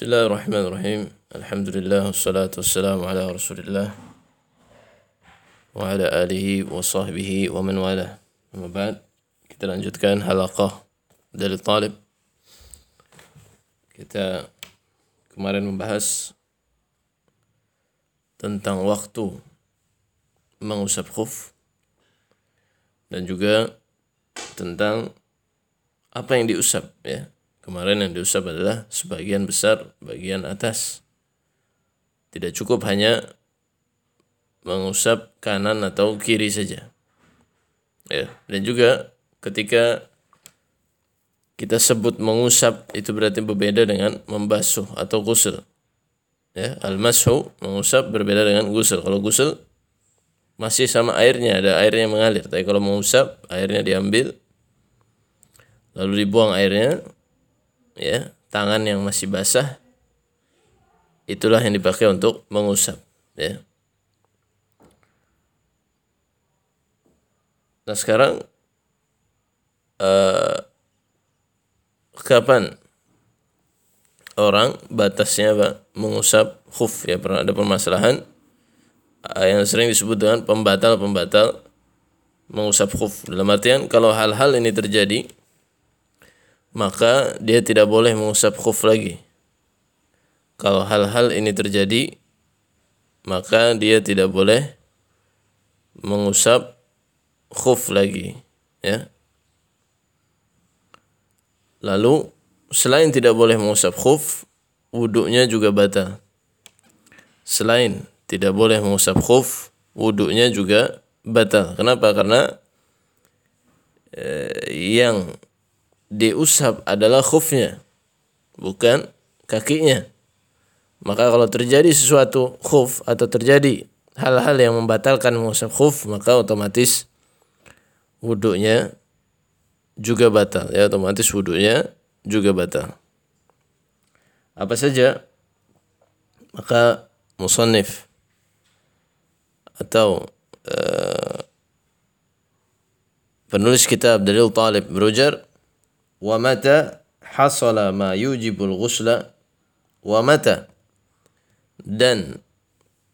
Bismillahirrahmanirrahim. Alhamdulillah wassalatu wassalamu ala Rasulillah wa ala alihi wa sahbihi wa man wala. Ba'd. Kita lanjutkan halaqah dari talib. Kita kemarin membahas tentang waktu mengusap khuf dan juga tentang apa yang diusap ya Kemarin yang diusap adalah sebagian besar bagian atas. Tidak cukup hanya mengusap kanan atau kiri saja. Ya, dan juga ketika kita sebut mengusap itu berarti berbeda dengan membasuh atau gusul. Ya, al-mashu mengusap berbeda dengan gusul. Kalau gusul masih sama airnya, ada airnya mengalir. Tapi kalau mengusap, airnya diambil lalu dibuang airnya, ya tangan yang masih basah itulah yang dipakai untuk mengusap ya. Nah sekarang uh, kapan orang batasnya apa mengusap khuf ya? Pernah ada permasalahan uh, yang sering disebut dengan pembatal-pembatal mengusap khuf. Dalam artian kalau hal-hal ini terjadi maka dia tidak boleh mengusap khuf lagi. Kalau hal-hal ini terjadi, maka dia tidak boleh mengusap khuf lagi, ya. Lalu selain tidak boleh mengusap khuf, wuduknya juga batal. Selain tidak boleh mengusap khuf, wuduknya juga batal. Kenapa? Karena eh, yang diusap adalah khufnya, bukan kakinya. Maka kalau terjadi sesuatu khuf atau terjadi hal-hal yang membatalkan mengusap khuf, maka otomatis wudhunya juga batal. Ya, otomatis wudhunya juga batal. Apa saja? Maka musannif atau uh, penulis kitab Dalil Talib berujar wa hasala ma yujibul ghusla? Dan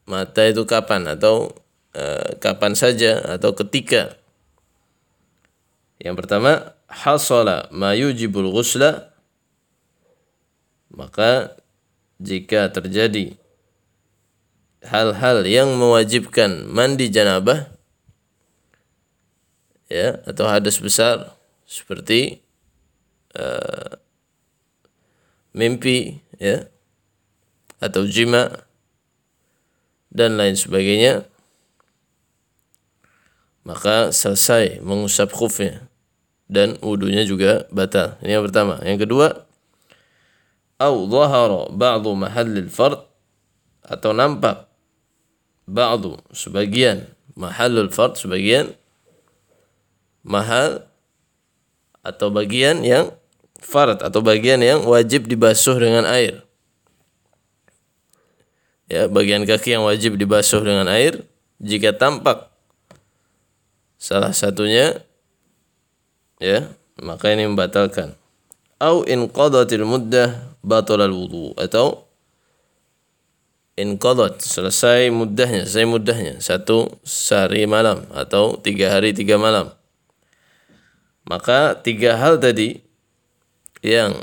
mata itu kapan? Atau uh, kapan saja atau ketika? Yang pertama hasala ma yujibul ghusla maka jika terjadi hal-hal yang mewajibkan mandi janabah ya atau hadas besar seperti uh, mimpi ya atau jima dan lain sebagainya maka selesai mengusap khufnya dan wudunya juga batal. Ini yang pertama. Yang kedua, au dhahara ba'du mahallil fard atau nampak ba'du sebagian mahallul fard sebagian mahal atau bagian yang fard atau bagian yang wajib dibasuh dengan air. Ya, bagian kaki yang wajib dibasuh dengan air jika tampak salah satunya ya, maka ini membatalkan. Au in qadatil muddah batal wudu atau in qadat selesai muddahnya, selesai muddahnya satu sehari malam atau tiga hari tiga malam. Maka tiga hal tadi yang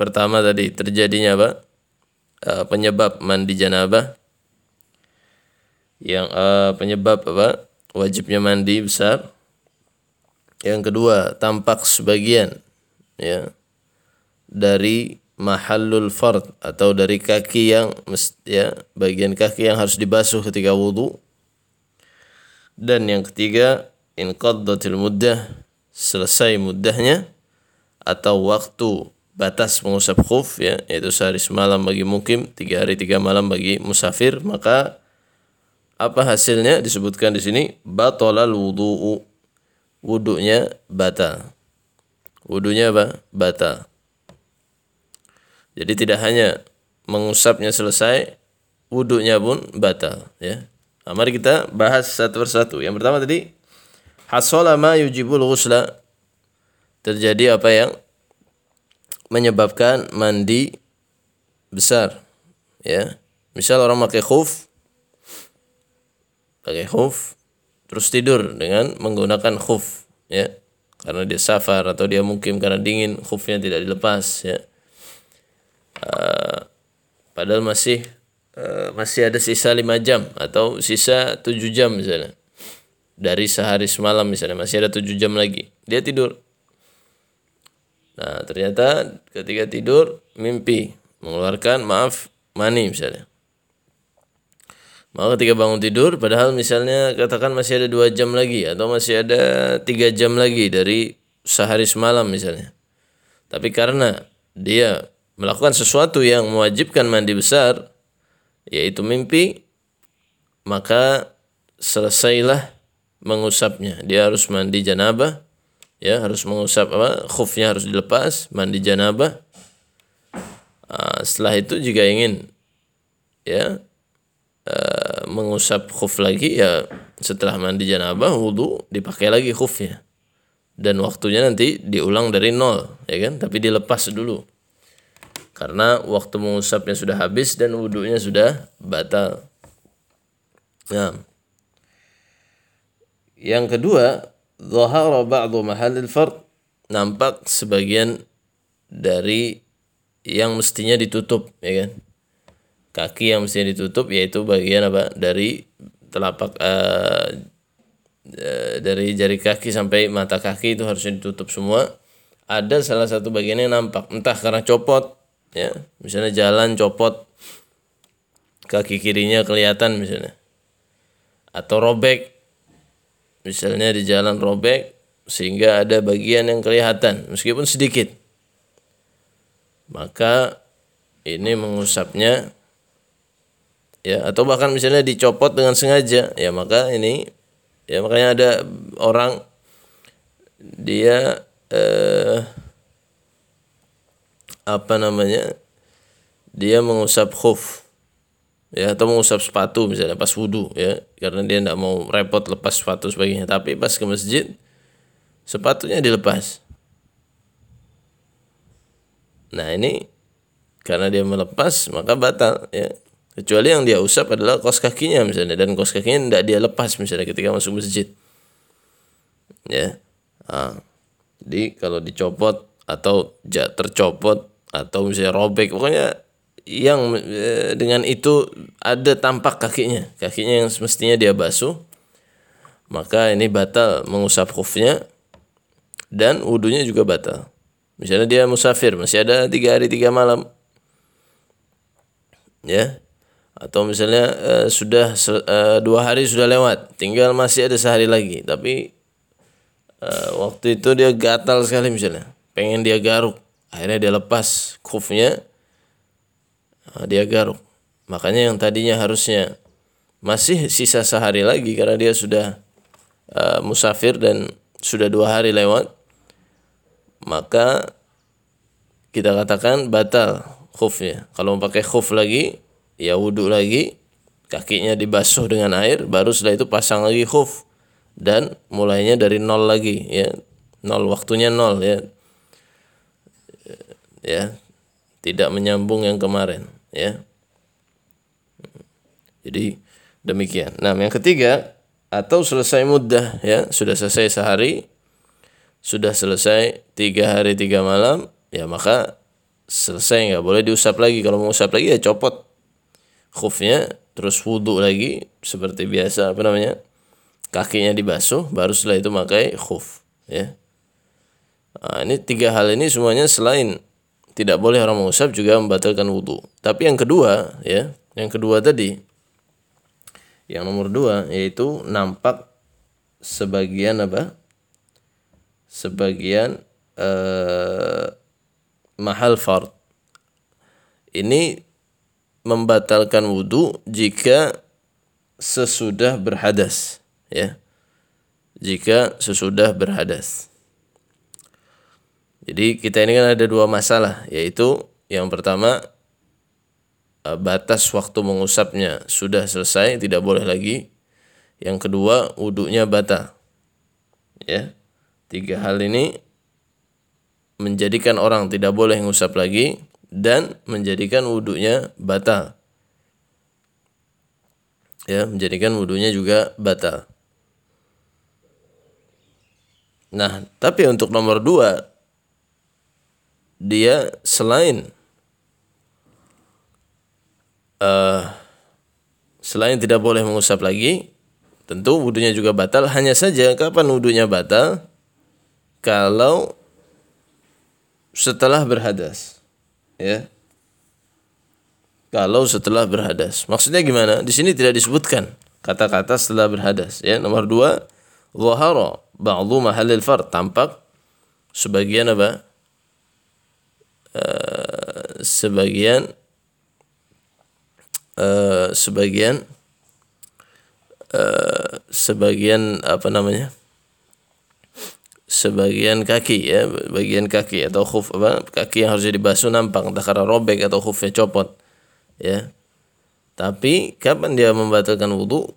pertama tadi terjadinya apa? Uh, penyebab mandi janabah. Yang uh, penyebab apa? Wajibnya mandi besar. Yang kedua, tampak sebagian ya dari mahallul fard atau dari kaki yang ya bagian kaki yang harus dibasuh ketika wudhu dan yang ketiga inqaddatil muddah selesai muddahnya atau waktu batas mengusap khuf ya yaitu sehari semalam bagi mukim tiga hari tiga malam bagi musafir maka apa hasilnya disebutkan di sini? Batolal wudu'u. Wudunya batal. Wudunya apa? Batal. Jadi tidak hanya mengusapnya selesai wudunya pun batal ya. Nah, mari kita bahas satu persatu. Yang pertama tadi hasola ma yujibul ghusla terjadi apa yang menyebabkan mandi besar. Ya. Misal orang pakai khuf pakai khuf terus tidur dengan menggunakan khuf ya karena dia safar atau dia mungkin karena dingin khufnya tidak dilepas ya uh, padahal masih uh, masih ada sisa lima jam atau sisa tujuh jam misalnya dari sehari semalam misalnya masih ada tujuh jam lagi dia tidur nah ternyata ketika tidur mimpi mengeluarkan maaf mani misalnya maka ketika bangun tidur, padahal misalnya katakan masih ada dua jam lagi atau masih ada tiga jam lagi dari sehari semalam misalnya. Tapi karena dia melakukan sesuatu yang mewajibkan mandi besar, yaitu mimpi, maka selesailah mengusapnya. Dia harus mandi janabah, ya harus mengusap apa? Khufnya harus dilepas, mandi janabah. Uh, setelah itu jika ingin ya uh, mengusap khuf lagi ya setelah mandi janabah wudhu dipakai lagi khufnya dan waktunya nanti diulang dari nol ya kan tapi dilepas dulu karena waktu mengusapnya sudah habis dan wudhunya sudah batal nah yang kedua zahara ba'du mahalil fard. Nampak sebagian dari yang mestinya ditutup ya kan? Kaki yang mesti ditutup yaitu bagian apa? Dari telapak uh, dari jari kaki sampai mata kaki itu harusnya ditutup semua. Ada salah satu bagian yang nampak entah karena copot ya. Misalnya jalan copot kaki kirinya kelihatan misalnya. Atau robek misalnya di jalan robek sehingga ada bagian yang kelihatan meskipun sedikit. Maka ini mengusapnya ya atau bahkan misalnya dicopot dengan sengaja ya maka ini ya makanya ada orang dia eh, apa namanya dia mengusap khuf ya atau mengusap sepatu misalnya pas wudhu ya. Karena dia tidak mau repot lepas sepatu sebagainya. Tapi pas ke masjid sepatunya dilepas. Nah ini karena dia melepas maka batal ya. Kecuali yang dia usap adalah kos kakinya misalnya. Dan kos kakinya tidak dia lepas misalnya ketika masuk masjid. Ya. Nah, jadi kalau dicopot atau tercopot atau misalnya robek pokoknya yang e, dengan itu ada tampak kakinya, kakinya yang semestinya dia basuh, maka ini batal mengusap khufnya dan wudhunya juga batal. Misalnya dia musafir, masih ada tiga hari tiga malam, ya. Atau misalnya uh, sudah uh, dua hari sudah lewat tinggal masih ada sehari lagi. Tapi uh, waktu itu dia gatal sekali misalnya. Pengen dia garuk akhirnya dia lepas kufnya uh, dia garuk. Makanya yang tadinya harusnya masih sisa sehari lagi karena dia sudah uh, musafir dan sudah dua hari lewat maka kita katakan batal khufnya. Kalau pakai khuf lagi ya wudhu lagi kakinya dibasuh dengan air baru setelah itu pasang lagi khuf dan mulainya dari nol lagi ya. Nol waktunya nol ya. Ya tidak menyambung yang kemarin ya. Jadi demikian. Nah yang ketiga atau selesai mudah ya. Sudah selesai sehari sudah selesai tiga hari tiga malam ya maka selesai nggak boleh diusap lagi. Kalau mau usap lagi ya copot khufnya terus wudhu lagi seperti biasa apa namanya kakinya dibasuh baru setelah itu pakai khuf ya. Nah, ini tiga hal ini semuanya selain tidak boleh orang mengusap juga membatalkan wudhu tapi yang kedua ya yang kedua tadi yang nomor dua yaitu nampak sebagian apa? Sebagian eh, mahal fard. Ini membatalkan wudhu jika sesudah berhadas ya. Jika sesudah berhadas jadi kita ini kan ada dua masalah yaitu yang pertama eh, batas waktu mengusapnya sudah selesai tidak boleh lagi yang kedua wudhunya batal ya tiga hal ini menjadikan orang tidak boleh mengusap lagi dan menjadikan wudhunya batal. Ya, menjadikan wudhunya juga batal. Nah, tapi untuk nomor dua, dia selain uh, selain tidak boleh mengusap lagi, tentu wudhunya juga batal. Hanya saja kapan wudhunya batal? Kalau setelah berhadas, ya. Kalau setelah berhadas, maksudnya gimana? Di sini tidak disebutkan kata-kata setelah berhadas. Ya, nomor dua, zahara ba'dhu mahallil fard tampak sebagian apa uh, sebagian uh, sebagian uh, sebagian apa namanya sebagian kaki ya bagian kaki atau khuf apa kaki yang harus dibasuh nampak entah karena robek atau khufnya copot ya tapi kapan dia membatalkan wudhu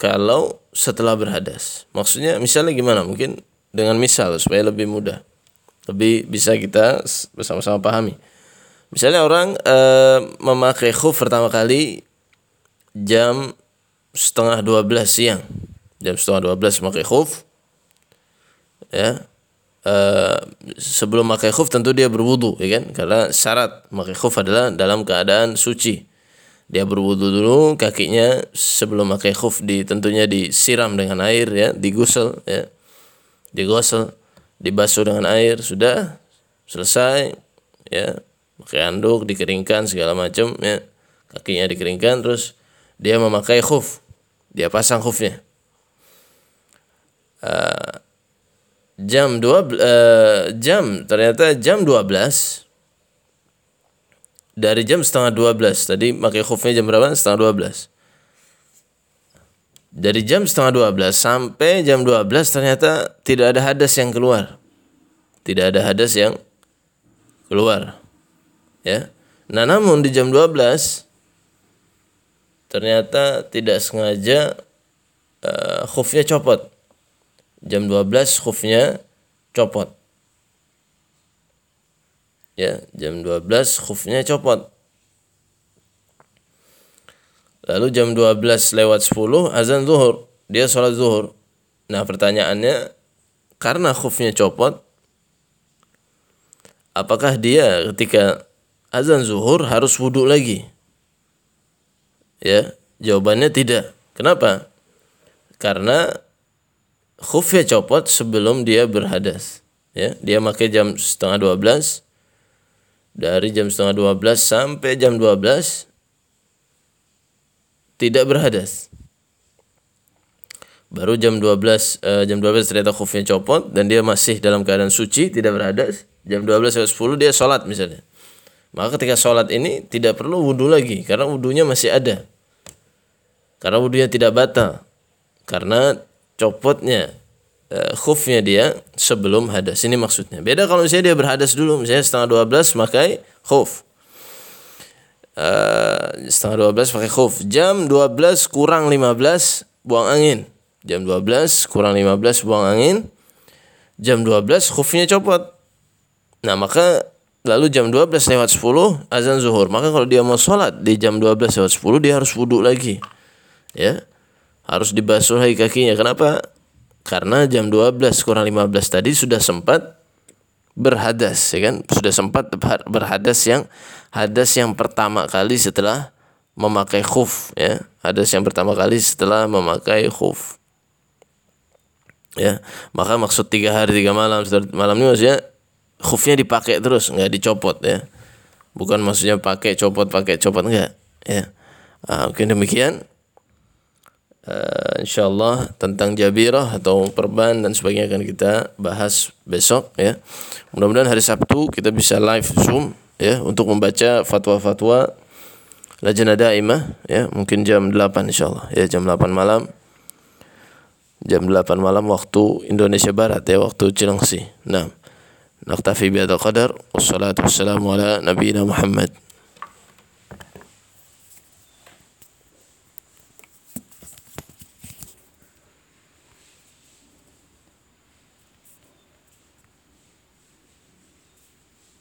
kalau setelah berhadas. Maksudnya misalnya gimana? Mungkin dengan misal supaya lebih mudah. Lebih bisa kita bersama-sama pahami. Misalnya orang e, memakai khuf pertama kali jam setengah 12 siang. Jam setengah 12 memakai khuf. Ya. E, sebelum memakai khuf tentu dia berwudu ya kan? Karena syarat memakai khuf adalah dalam keadaan suci dia berwudu dulu kakinya sebelum pakai khuf di tentunya disiram dengan air ya digusel ya digosel dibasuh dengan air sudah selesai ya. Pakai anduk dikeringkan segala macam ya. Kakinya dikeringkan terus dia memakai khuf. Dia pasang khufnya. Uh, jam dua uh, jam ternyata jam 12 dari jam setengah 12 tadi pakai khufnya jam berapa? Setengah 12 dari jam setengah 12 sampai jam 12 ternyata tidak ada hadas yang keluar. Tidak ada hadas yang keluar. Ya. Nah namun di jam 12 ternyata tidak sengaja uh, khufnya copot. Jam 12 khufnya copot. Ya jam 12 khufnya copot lalu jam 12 lewat 10 azan zuhur. Dia sholat zuhur. Nah pertanyaannya karena khufnya copot apakah dia ketika azan zuhur harus wudhu lagi? Ya jawabannya tidak. Kenapa? Karena khufnya copot sebelum dia berhadas. Ya dia pakai jam setengah 12 dari jam setengah 12 sampai jam 12 tidak berhadas. Baru jam 12 uh, jam 12 ternyata khufnya copot dan dia masih dalam keadaan suci, tidak berhadas. Jam 12 sampai 10 dia sholat misalnya. Maka ketika sholat ini tidak perlu wudhu lagi karena wudhunya masih ada. Karena wudhunya tidak batal. Karena copotnya uh, khufnya dia sebelum hadas. Ini maksudnya. Beda kalau misalnya dia berhadas dulu, misalnya setengah 12 pakai khuf. Uh, setengah 12 pakai khuf. Jam 12 kurang 15 buang angin. Jam 12 kurang 15 buang angin. Jam 12 khufnya copot. Nah, maka lalu jam 12 lewat 10 azan zuhur. Maka kalau dia mau sholat di jam 12 lewat 10 dia harus wudhu lagi. Ya. Harus dibasuh lagi kakinya. Kenapa? Karena jam 12 kurang 15 tadi sudah sempat berhadas ya kan? Sudah sempat berhadas yang hadas yang pertama kali setelah memakai khuf ya. Hadas yang pertama kali setelah memakai khuf. Ya maka maksud tiga hari tiga malam malam ini maksudnya khufnya dipakai terus nggak dicopot ya. Bukan maksudnya pakai copot pakai copot enggak ya. Mungkin demikian uh, insyaallah tentang jabirah atau perban dan sebagainya akan kita bahas besok ya. Mudah-mudahan hari Sabtu kita bisa live Zoom ya untuk membaca fatwa-fatwa Lajnah Daimah ya, mungkin jam 8 insyaallah ya jam 8 malam. Jam 8 malam waktu Indonesia Barat ya, waktu Cilengsi. Nah, naktafi bi qadar wassalatu wassalamu ala nabiyina Muhammad.